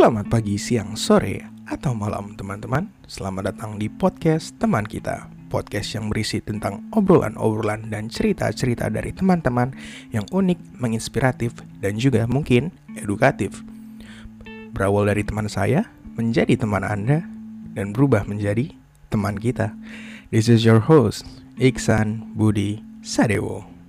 Selamat pagi, siang, sore, atau malam teman-teman. Selamat datang di podcast teman kita. Podcast yang berisi tentang obrolan-obrolan dan cerita-cerita dari teman-teman Yang unik, menginspiratif, dan juga mungkin edukatif. Berawal dari teman saya, menjadi teman Anda, dan berubah menjadi teman kita. This is your host, Iksan Budi Sadewo.